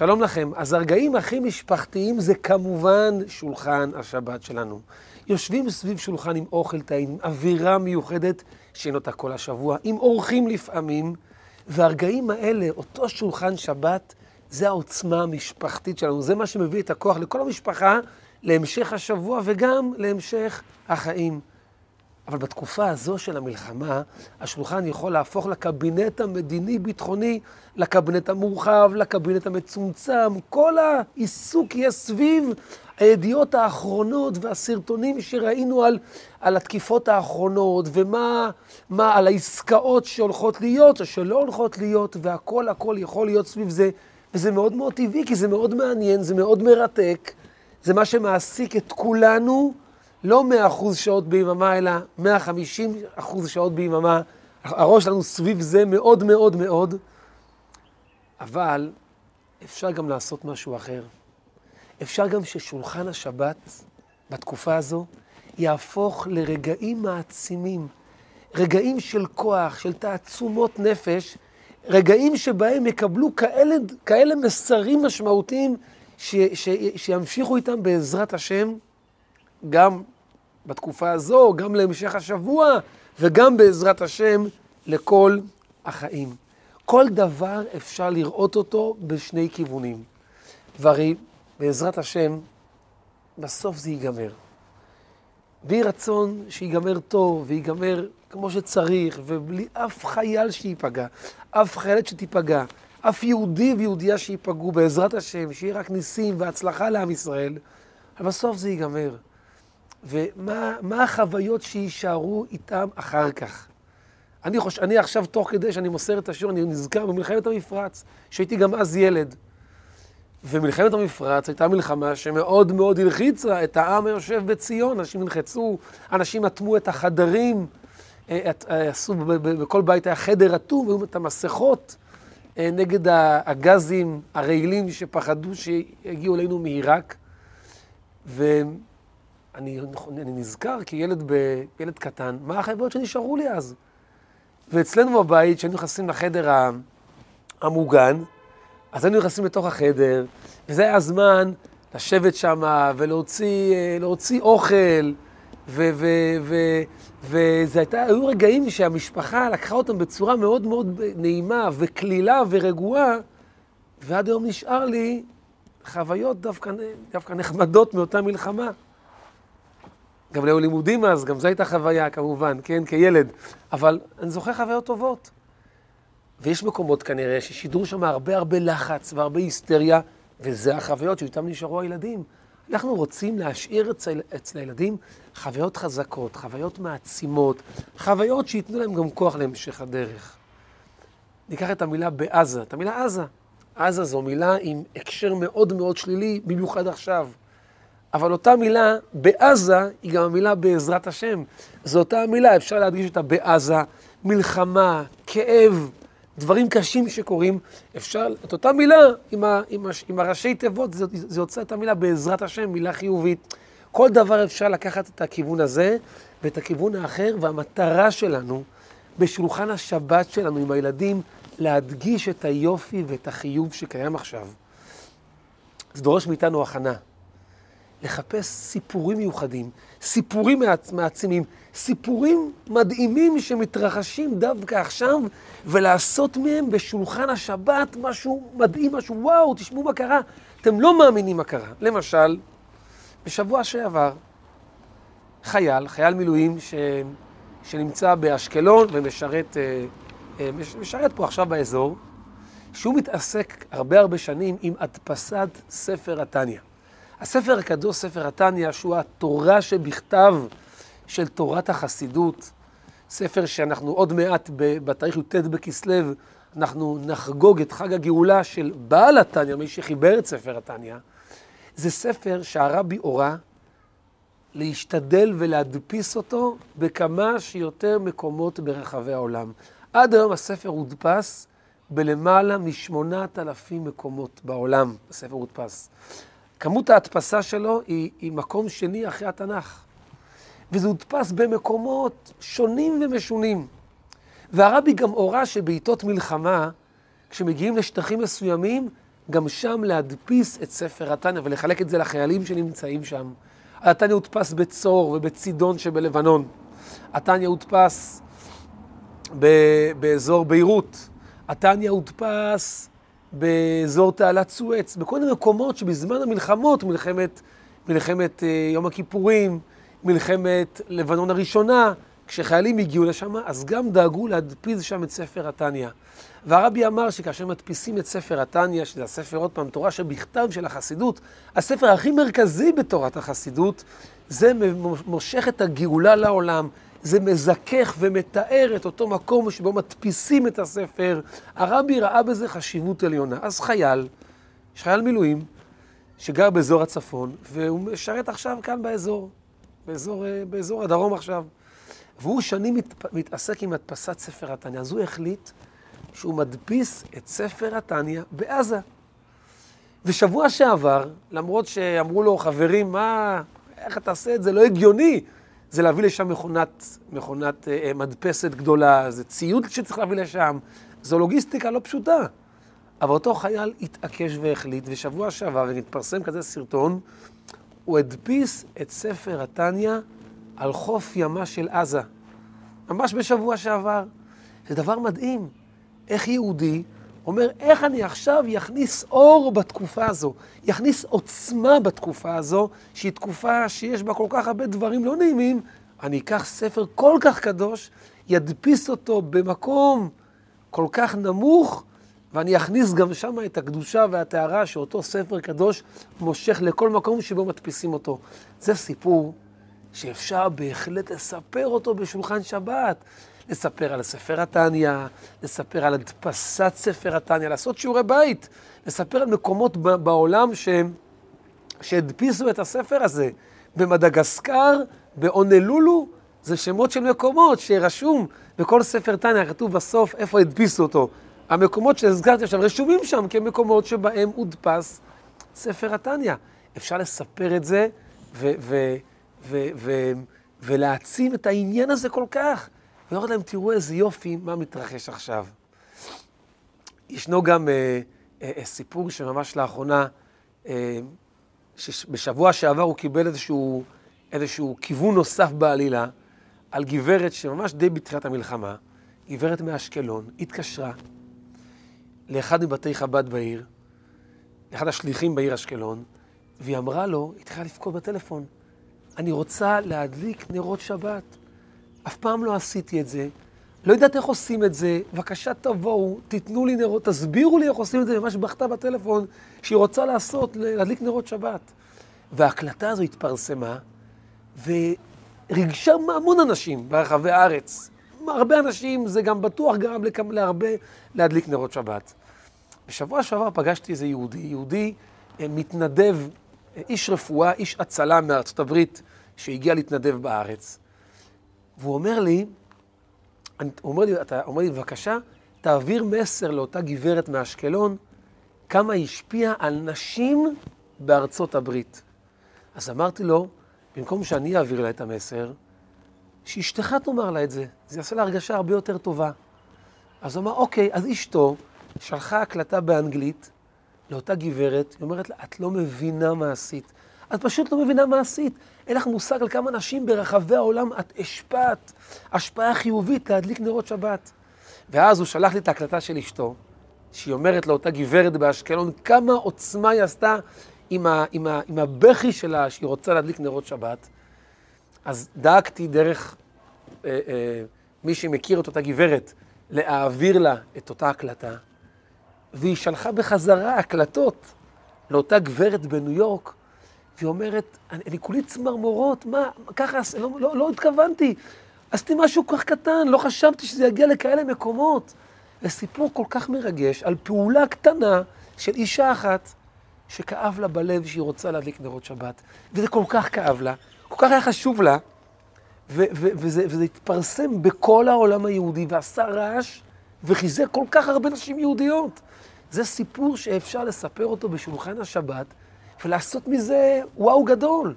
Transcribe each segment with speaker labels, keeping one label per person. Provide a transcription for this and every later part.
Speaker 1: שלום לכם. אז הרגעים הכי משפחתיים זה כמובן שולחן השבת שלנו. יושבים סביב שולחן עם אוכל טעים, אווירה מיוחדת שאין אותה כל השבוע, עם אורחים לפעמים, והרגעים האלה, אותו שולחן שבת, זה העוצמה המשפחתית שלנו, זה מה שמביא את הכוח לכל המשפחה להמשך השבוע וגם להמשך החיים. אבל בתקופה הזו של המלחמה, השולחן יכול להפוך לקבינט המדיני-ביטחוני, לקבינט המורחב, לקבינט המצומצם. כל העיסוק יהיה סביב הידיעות האחרונות והסרטונים שראינו על, על התקיפות האחרונות, ומה מה, על העסקאות שהולכות להיות או שלא הולכות להיות, והכל הכל יכול להיות סביב זה. וזה מאוד מאוד טבעי, כי זה מאוד מעניין, זה מאוד מרתק. זה מה שמעסיק את כולנו. לא 100% שעות ביממה, אלא 150% שעות ביממה. הראש שלנו סביב זה מאוד מאוד מאוד, אבל אפשר גם לעשות משהו אחר. אפשר גם ששולחן השבת בתקופה הזו יהפוך לרגעים מעצימים, רגעים של כוח, של תעצומות נפש, רגעים שבהם יקבלו כאלה, כאלה מסרים משמעותיים ש, ש, שימשיכו איתם בעזרת השם גם בתקופה הזו, גם להמשך השבוע, וגם בעזרת השם לכל החיים. כל דבר אפשר לראות אותו בשני כיוונים. והרי בעזרת השם, בסוף זה ייגמר. בי רצון שיגמר טוב ויגמר כמו שצריך, ובלי אף חייל שייפגע, אף חיילת שתיפגע, אף יהודי ויהודייה שייפגעו בעזרת השם, שיהיה רק ניסים והצלחה לעם ישראל, אבל בסוף זה ייגמר. ומה החוויות שיישארו איתם אחר כך. אני, חוש... אני עכשיו, תוך כדי שאני מוסר את השיעור, אני נזכר במלחמת המפרץ, שהייתי גם אז ילד. ומלחמת המפרץ הייתה מלחמה שמאוד מאוד הלחיצה את העם היושב בציון. אנשים נלחצו, אנשים אטמו את החדרים, אה, אה, עשו, בכל בית היה חדר אטום, היו את המסכות אה, נגד הגזים הרעילים שפחדו שיגיעו אלינו מעיראק. אני, אני נזכר כילד ב, ילד קטן, מה החברות שנשארו לי אז. ואצלנו בבית, כשהיינו נכנסים לחדר המוגן, אז היינו נכנסים לתוך החדר, וזה היה הזמן לשבת שם ולהוציא אוכל, וזה הייתה, היו רגעים שהמשפחה לקחה אותם בצורה מאוד מאוד נעימה וקלילה ורגועה, ועד היום נשאר לי חוויות דווקא, דווקא נחמדות מאותה מלחמה. גם לא היו לימודים אז, גם זו הייתה חוויה כמובן, כן, כילד. אבל אני זוכר חוויות טובות. ויש מקומות כנראה ששידרו שם הרבה הרבה לחץ והרבה היסטריה, וזה החוויות שאיתן נשארו הילדים. אנחנו רוצים להשאיר אצל, אצל הילדים חוויות חזקות, חוויות מעצימות, חוויות שייתנו להם גם כוח להמשך הדרך. ניקח את המילה בעזה, את המילה עזה. עזה זו מילה עם הקשר מאוד מאוד שלילי, במיוחד עכשיו. אבל אותה מילה בעזה היא גם המילה בעזרת השם. זו אותה מילה, אפשר להדגיש אותה בעזה, מלחמה, כאב, דברים קשים שקורים. אפשר, את אותה מילה עם, ה, עם, ה, עם הראשי תיבות, זה, זה יוצא את המילה בעזרת השם, מילה חיובית. כל דבר אפשר לקחת את הכיוון הזה ואת הכיוון האחר, והמטרה שלנו בשולחן השבת שלנו עם הילדים, להדגיש את היופי ואת החיוב שקיים עכשיו. זה דורש מאיתנו הכנה. לחפש סיפורים מיוחדים, סיפורים מעצימים, סיפורים מדהימים שמתרחשים דווקא עכשיו, ולעשות מהם בשולחן השבת משהו מדהים, משהו וואו, תשמעו מה קרה. אתם לא מאמינים מה קרה. למשל, בשבוע שעבר, חייל, חייל מילואים ש... שנמצא באשקלון ומשרת אה, אה, משרת פה עכשיו באזור, שהוא מתעסק הרבה הרבה שנים עם הדפסת ספר התניא. הספר הקדוש, ספר התניא, שהוא התורה שבכתב של תורת החסידות, ספר שאנחנו עוד מעט, בתאריך י"ט בכסלו, אנחנו נחגוג את חג הגאולה של בעל התניא, מי שחיבר את ספר התניא, זה ספר שהרבי הורה להשתדל ולהדפיס אותו בכמה שיותר מקומות ברחבי העולם. עד היום הספר הודפס בלמעלה משמונת אלפים מקומות בעולם, הספר הודפס. כמות ההדפסה שלו היא, היא מקום שני אחרי התנ"ך. וזה הודפס במקומות שונים ומשונים. והרבי גם הורה שבעיתות מלחמה, כשמגיעים לשטחים מסוימים, גם שם להדפיס את ספר התניא ולחלק את זה לחיילים שנמצאים שם. התניא הודפס בצור ובצידון שבלבנון. התניא הודפס באזור ביירות. התניא הודפס באזור תעלת סואץ, בכל מיני מקומות שבזמן המלחמות, מלחמת, מלחמת אה, יום הכיפורים, מלחמת לבנון הראשונה, כשחיילים הגיעו לשם, אז גם דאגו להדפיס שם את ספר התניא. והרבי אמר שכאשר מדפיסים את ספר התניא, שזה הספר, עוד פעם, תורה שבכתב של החסידות, הספר הכי מרכזי בתורת החסידות, זה מושך את הגאולה לעולם, זה מזכך ומתאר את אותו מקום שבו מדפיסים את הספר. הרבי ראה בזה חשיבות עליונה. אז חייל, יש חייל מילואים, שגר באזור הצפון, והוא משרת עכשיו כאן באזור, באזור, אה, באזור הדרום עכשיו. והוא שנים מת, מתעסק עם הדפסת ספר התניא. אז הוא החליט שהוא מדפיס את ספר התניא בעזה. ושבוע שעבר, למרות שאמרו לו, חברים, מה, איך אתה עושה את זה? לא הגיוני. זה להביא לשם מכונת, מכונת אה, מדפסת גדולה, זה ציוד שצריך להביא לשם, זו לוגיסטיקה לא פשוטה. אבל אותו חייל התעקש והחליט, ושבוע שעבר, ונתפרסם כזה סרטון, הוא הדפיס את ספר התניא על חוף ימה של עזה. ממש בשבוע שעבר. זה דבר מדהים. איך יהודי אומר, איך אני עכשיו יכניס אור בתקופה הזו, יכניס עוצמה בתקופה הזו, שהיא תקופה שיש בה כל כך הרבה דברים לא נעימים, אני אקח ספר כל כך קדוש, ידפיס אותו במקום כל כך נמוך, ואני אכניס גם שם את הקדושה והטהרה שאותו ספר קדוש מושך לכל מקום שבו מדפיסים אותו. זה סיפור שאפשר בהחלט לספר אותו בשולחן שבת. לספר על ספר התניא, לספר על הדפסת ספר התניא, לעשות שיעורי בית, לספר על מקומות בעולם. שהדפיסו את הספר הזה. במדגסקר, באונלולו, זה שמות של מקומות שרשום בכל ספר תניא, כתוב בסוף איפה הדפיסו אותו. המקומות שהזכרתי עכשיו רשומים שם כמקומות שבהם הודפס ספר התניא. אפשר לספר את זה ו- ו- ו- ולהעצים את העניין הזה כל כך. ואומרת להם, תראו איזה יופי, מה מתרחש עכשיו. ישנו גם אה, אה, אה, סיפור שממש לאחרונה, אה, שבשבוע שעבר הוא קיבל איזשהו, איזשהו כיוון נוסף בעלילה, על גברת שממש די בתחילת המלחמה, גברת מאשקלון, התקשרה לאחד מבתי חב"ד בעיר, לאחד השליחים בעיר אשקלון, והיא אמרה לו, היא התחילה לבכות בטלפון, אני רוצה להדליק נרות שבת. אף פעם לא עשיתי את זה, לא יודעת איך עושים את זה, בבקשה תבואו, תיתנו לי נרות, תסבירו לי איך עושים את זה, ממש בכתה בטלפון שהיא רוצה לעשות, להדליק נרות שבת. וההקלטה הזו התפרסמה, וריגשה המון אנשים ברחבי הארץ. הרבה אנשים, זה גם בטוח גרם להרבה להדליק נרות שבת. בשבוע שעבר פגשתי איזה יהודי, יהודי אה, מתנדב, אה, איש רפואה, איש הצלה מארצות הברית, שהגיע להתנדב בארץ. והוא אומר לי, הוא אומר לי, אתה אומר לי, בבקשה, תעביר מסר לאותה גברת מאשקלון, כמה היא השפיעה על נשים בארצות הברית. אז אמרתי לו, במקום שאני אעביר לה את המסר, שאשתך תאמר לה את זה, זה יעשה לה הרגשה הרבה יותר טובה. אז הוא אמר, אוקיי, אז אשתו שלחה הקלטה באנגלית לאותה גברת, היא אומרת לה, את לא מבינה מה עשית. את פשוט לא מבינה מה עשית. אין לך מושג על כמה נשים ברחבי העולם את השפעת, השפעה חיובית להדליק נרות שבת. ואז הוא שלח לי את ההקלטה של אשתו, שהיא אומרת לאותה גברת באשקלון, כמה עוצמה היא עשתה עם, ה, עם, ה, עם הבכי שלה שהיא רוצה להדליק נרות שבת. אז דאגתי דרך אה, אה, מי שמכיר את אותה גברת, להעביר לה את אותה הקלטה, והיא שלחה בחזרה הקלטות לאותה גברת בניו יורק, והיא אומרת, אני, אני כולי צמרמורות, מה, ככה, לא, לא, לא התכוונתי. עשיתי משהו כל כך קטן, לא חשבתי שזה יגיע לכאלה מקומות. זה סיפור כל כך מרגש על פעולה קטנה של אישה אחת שכאב לה בלב שהיא רוצה להדליק נרות שבת. וזה כל כך כאב לה, כל כך היה חשוב לה, ו- ו- וזה, וזה התפרסם בכל העולם היהודי ועשה רעש וחיזק כל כך הרבה נשים יהודיות. זה סיפור שאפשר לספר אותו בשולחן השבת, ולעשות מזה וואו גדול.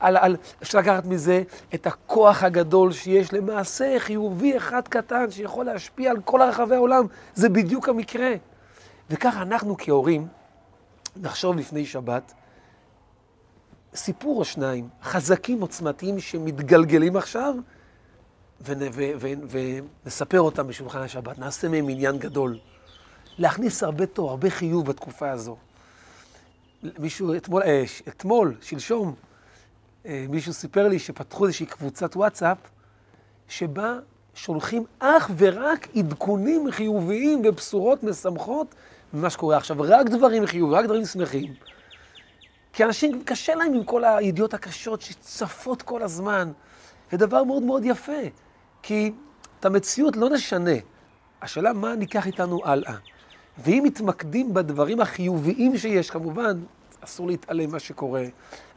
Speaker 1: על, על, אפשר לקחת מזה את הכוח הגדול שיש למעשה חיובי אחד קטן שיכול להשפיע על כל רחבי העולם. זה בדיוק המקרה. וככה אנחנו כהורים נחשוב לפני שבת, סיפור או שניים, חזקים, עוצמתיים, שמתגלגלים עכשיו, ונספר אותם בשולחן השבת, נעשה מהם עניין גדול. להכניס הרבה תור, הרבה חיוב בתקופה הזו. מישהו, אתמול, אה, אתמול שלשום, אה, מישהו סיפר לי שפתחו איזושהי קבוצת וואטסאפ, שבה שולחים אך ורק עדכונים חיוביים ובשורות משמחות ממה שקורה עכשיו. רק דברים חיוביים, רק דברים שמחים. כי אנשים, קשה להם עם כל הידיעות הקשות שצפות כל הזמן. ודבר מאוד מאוד יפה, כי את המציאות לא נשנה. השאלה מה ניקח איתנו הלאה. ואם מתמקדים בדברים החיוביים שיש, כמובן, אסור להתעלם מה שקורה,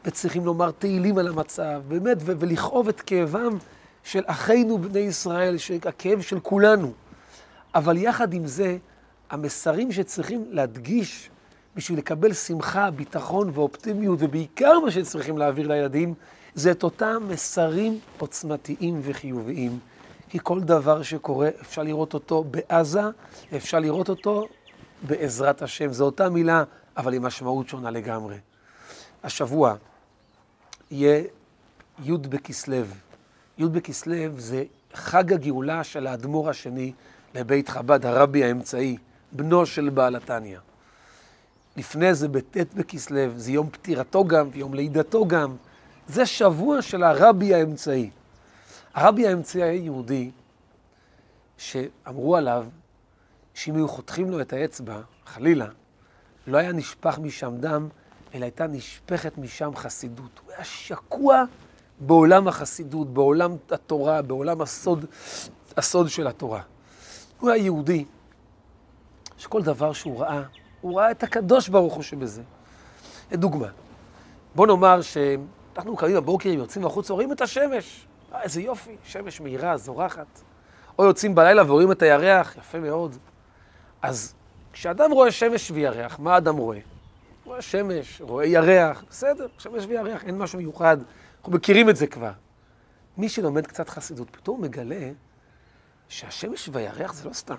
Speaker 1: וצריכים לומר תהילים על המצב, באמת, ולכאוב את כאבם של אחינו בני ישראל, הכאב של כולנו. אבל יחד עם זה, המסרים שצריכים להדגיש בשביל לקבל שמחה, ביטחון ואופטימיות, ובעיקר מה שצריכים להעביר לילדים, זה את אותם מסרים עוצמתיים וחיוביים. כי כל דבר שקורה, אפשר לראות אותו בעזה, אפשר לראות אותו בעזרת השם. זו אותה מילה, אבל עם משמעות שונה לגמרי. השבוע יהיה י' בכסלו. י' בכסלו זה חג הגאולה של האדמו"ר השני לבית חב"ד, הרבי האמצעי, בנו של בעל התניא. לפני זה בט' בכסלו, זה יום פטירתו גם ויום לידתו גם. זה שבוע של הרבי האמצעי. הרבי האמצעי היה יהודי שאמרו עליו שאם היו חותכים לו את האצבע, חלילה, לא היה נשפך משם דם, אלא הייתה נשפכת משם חסידות. הוא היה שקוע בעולם החסידות, בעולם התורה, בעולם הסוד, הסוד של התורה. הוא היה יהודי שכל דבר שהוא ראה, הוא ראה את הקדוש ברוך הוא שבזה. לדוגמה, בוא נאמר שאנחנו קמים בבוקר, יוצאים החוצה, רואים את השמש. אה, איזה יופי, שמש מהירה, זורחת. או יוצאים בלילה ורואים את הירח, יפה מאוד. אז כשאדם רואה שמש וירח, מה אדם רואה? רואה שמש, רואה ירח, בסדר, שמש וירח, אין משהו מיוחד. אנחנו מכירים את זה כבר. מי שלומד קצת חסידות, פתאום מגלה שהשמש והירח זה לא סתם.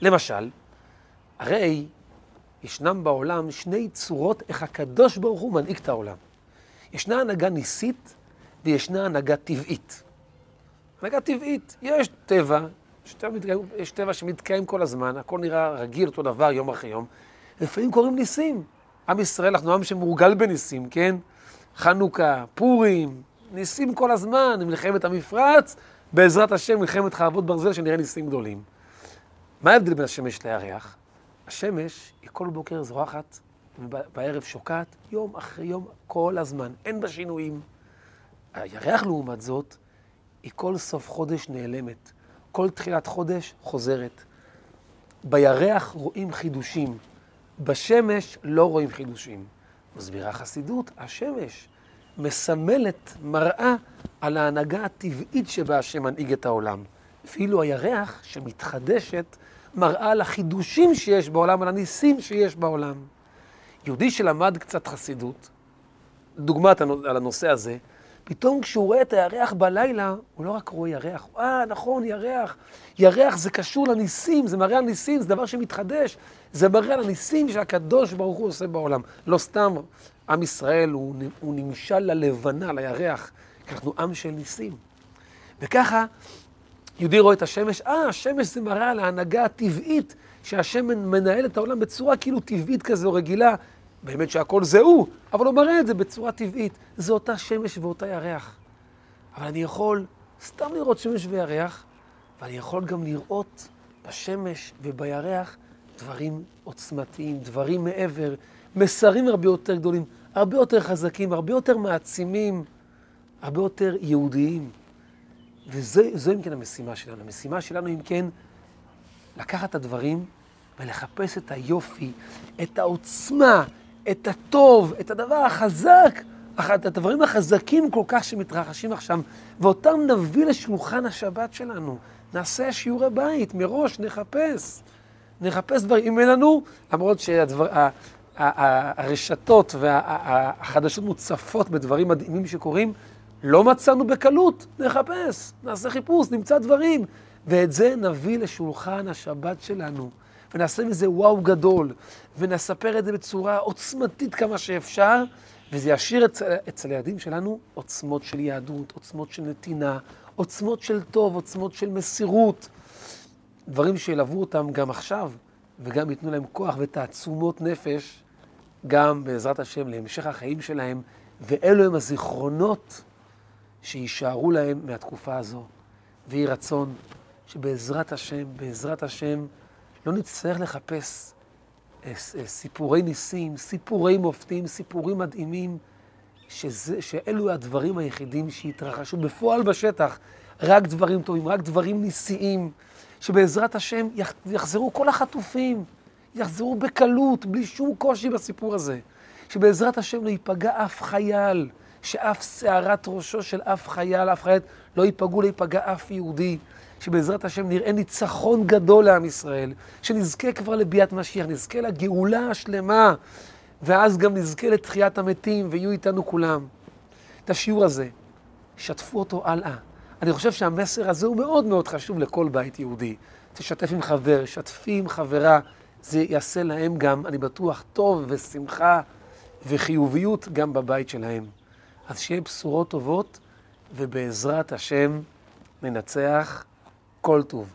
Speaker 1: למשל, הרי ישנם בעולם שני צורות איך הקדוש ברוך הוא מנהיג את העולם. ישנה הנהגה ניסית וישנה הנהגה טבעית. הנהגה טבעית, יש טבע, יש טבע שמתקיים כל הזמן, הכל נראה רגיל, אותו דבר, יום אחרי יום. לפעמים קורים ניסים. עם ישראל, אנחנו עם שמורגל בניסים, כן? חנוכה, פורים, ניסים כל הזמן, מלחמת המפרץ, בעזרת השם, מלחמת חרבות ברזל, שנראה ניסים גדולים. מה ההבדל בין השמש לירח? השמש היא כל בוקר זורחת ובערב שוקעת, יום אחרי יום, כל הזמן, אין בה שינויים. הירח, לעומת זאת, היא כל סוף חודש נעלמת. כל תחילת חודש חוזרת. בירח רואים חידושים, בשמש לא רואים חידושים. מסבירה חסידות, השמש מסמלת, מראה על ההנהגה הטבעית שבה השם מנהיג את העולם. אפילו הירח שמתחדשת מראה על החידושים שיש בעולם, על הניסים שיש בעולם. יהודי שלמד קצת חסידות, דוגמת על הנושא הזה, פתאום כשהוא רואה את הירח בלילה, הוא לא רק רואה ירח, אה, נכון, ירח. ירח זה קשור לניסים, זה מראה על ניסים, זה דבר שמתחדש. זה מראה על הניסים שהקדוש ברוך הוא עושה בעולם. לא סתם, עם ישראל הוא, הוא נמשל ללבנה, לירח, כי אנחנו עם של ניסים. וככה, יהודי רואה את השמש, אה, השמש זה מראה על ההנהגה הטבעית, שהשם מנהל את העולם בצורה כאילו טבעית כזו, רגילה. באמת שהכל זה הוא, אבל הוא מראה את זה בצורה טבעית. זה אותה שמש ואותה ירח. אבל אני יכול סתם לראות שמש וירח, ואני יכול גם לראות בשמש ובירח דברים עוצמתיים, דברים מעבר, מסרים הרבה יותר גדולים, הרבה יותר חזקים, הרבה יותר מעצימים, הרבה יותר יהודיים. וזו אם כן המשימה שלנו. המשימה שלנו אם כן, לקחת את הדברים ולחפש את היופי, את העוצמה, את הטוב, את הדבר החזק, את הדברים החזקים כל כך שמתרחשים עכשיו, ואותם נביא לשולחן השבת שלנו. נעשה שיעורי בית, מראש נחפש. נחפש דברים. אם אין לנו, למרות שהרשתות והחדשות מוצפות בדברים מדהימים שקורים, לא מצאנו בקלות, נחפש, נעשה חיפוש, נמצא דברים. ואת זה נביא לשולחן השבת שלנו. ונעשה מזה וואו גדול, ונספר את זה בצורה עוצמתית כמה שאפשר, וזה ישאיר אצל, אצל הילדים שלנו עוצמות של יהדות, עוצמות של נתינה, עוצמות של טוב, עוצמות של מסירות, דברים שילוו אותם גם עכשיו, וגם ייתנו להם כוח ותעצומות נפש, גם בעזרת השם להמשך החיים שלהם, ואלו הם הזיכרונות שיישארו להם מהתקופה הזו. ויהי רצון שבעזרת השם, בעזרת השם, לא נצטרך לחפש אה, אה, סיפורי ניסים, סיפורי מופתים, סיפורים מדהימים, שזה, שאלו הדברים היחידים שהתרחשו בפועל בשטח, רק דברים טובים, רק דברים ניסיים, שבעזרת השם יחזרו כל החטופים, יחזרו בקלות, בלי שום קושי בסיפור הזה. שבעזרת השם לא ייפגע אף חייל, שאף שערת ראשו של אף חייל, אף חיילת, לא ייפגעו, לא ייפגע אף יהודי. שבעזרת השם נראה ניצחון גדול לעם ישראל, שנזכה כבר לביאת משיח, נזכה לגאולה השלמה, ואז גם נזכה לתחיית המתים, ויהיו איתנו כולם. את השיעור הזה, שתפו אותו הלאה. אני חושב שהמסר הזה הוא מאוד מאוד חשוב לכל בית יהודי. תשתף עם חבר, שתפי עם חברה, זה יעשה להם גם, אני בטוח, טוב ושמחה וחיוביות גם בבית שלהם. אז שיהיה בשורות טובות, ובעזרת השם ננצח כל טוב.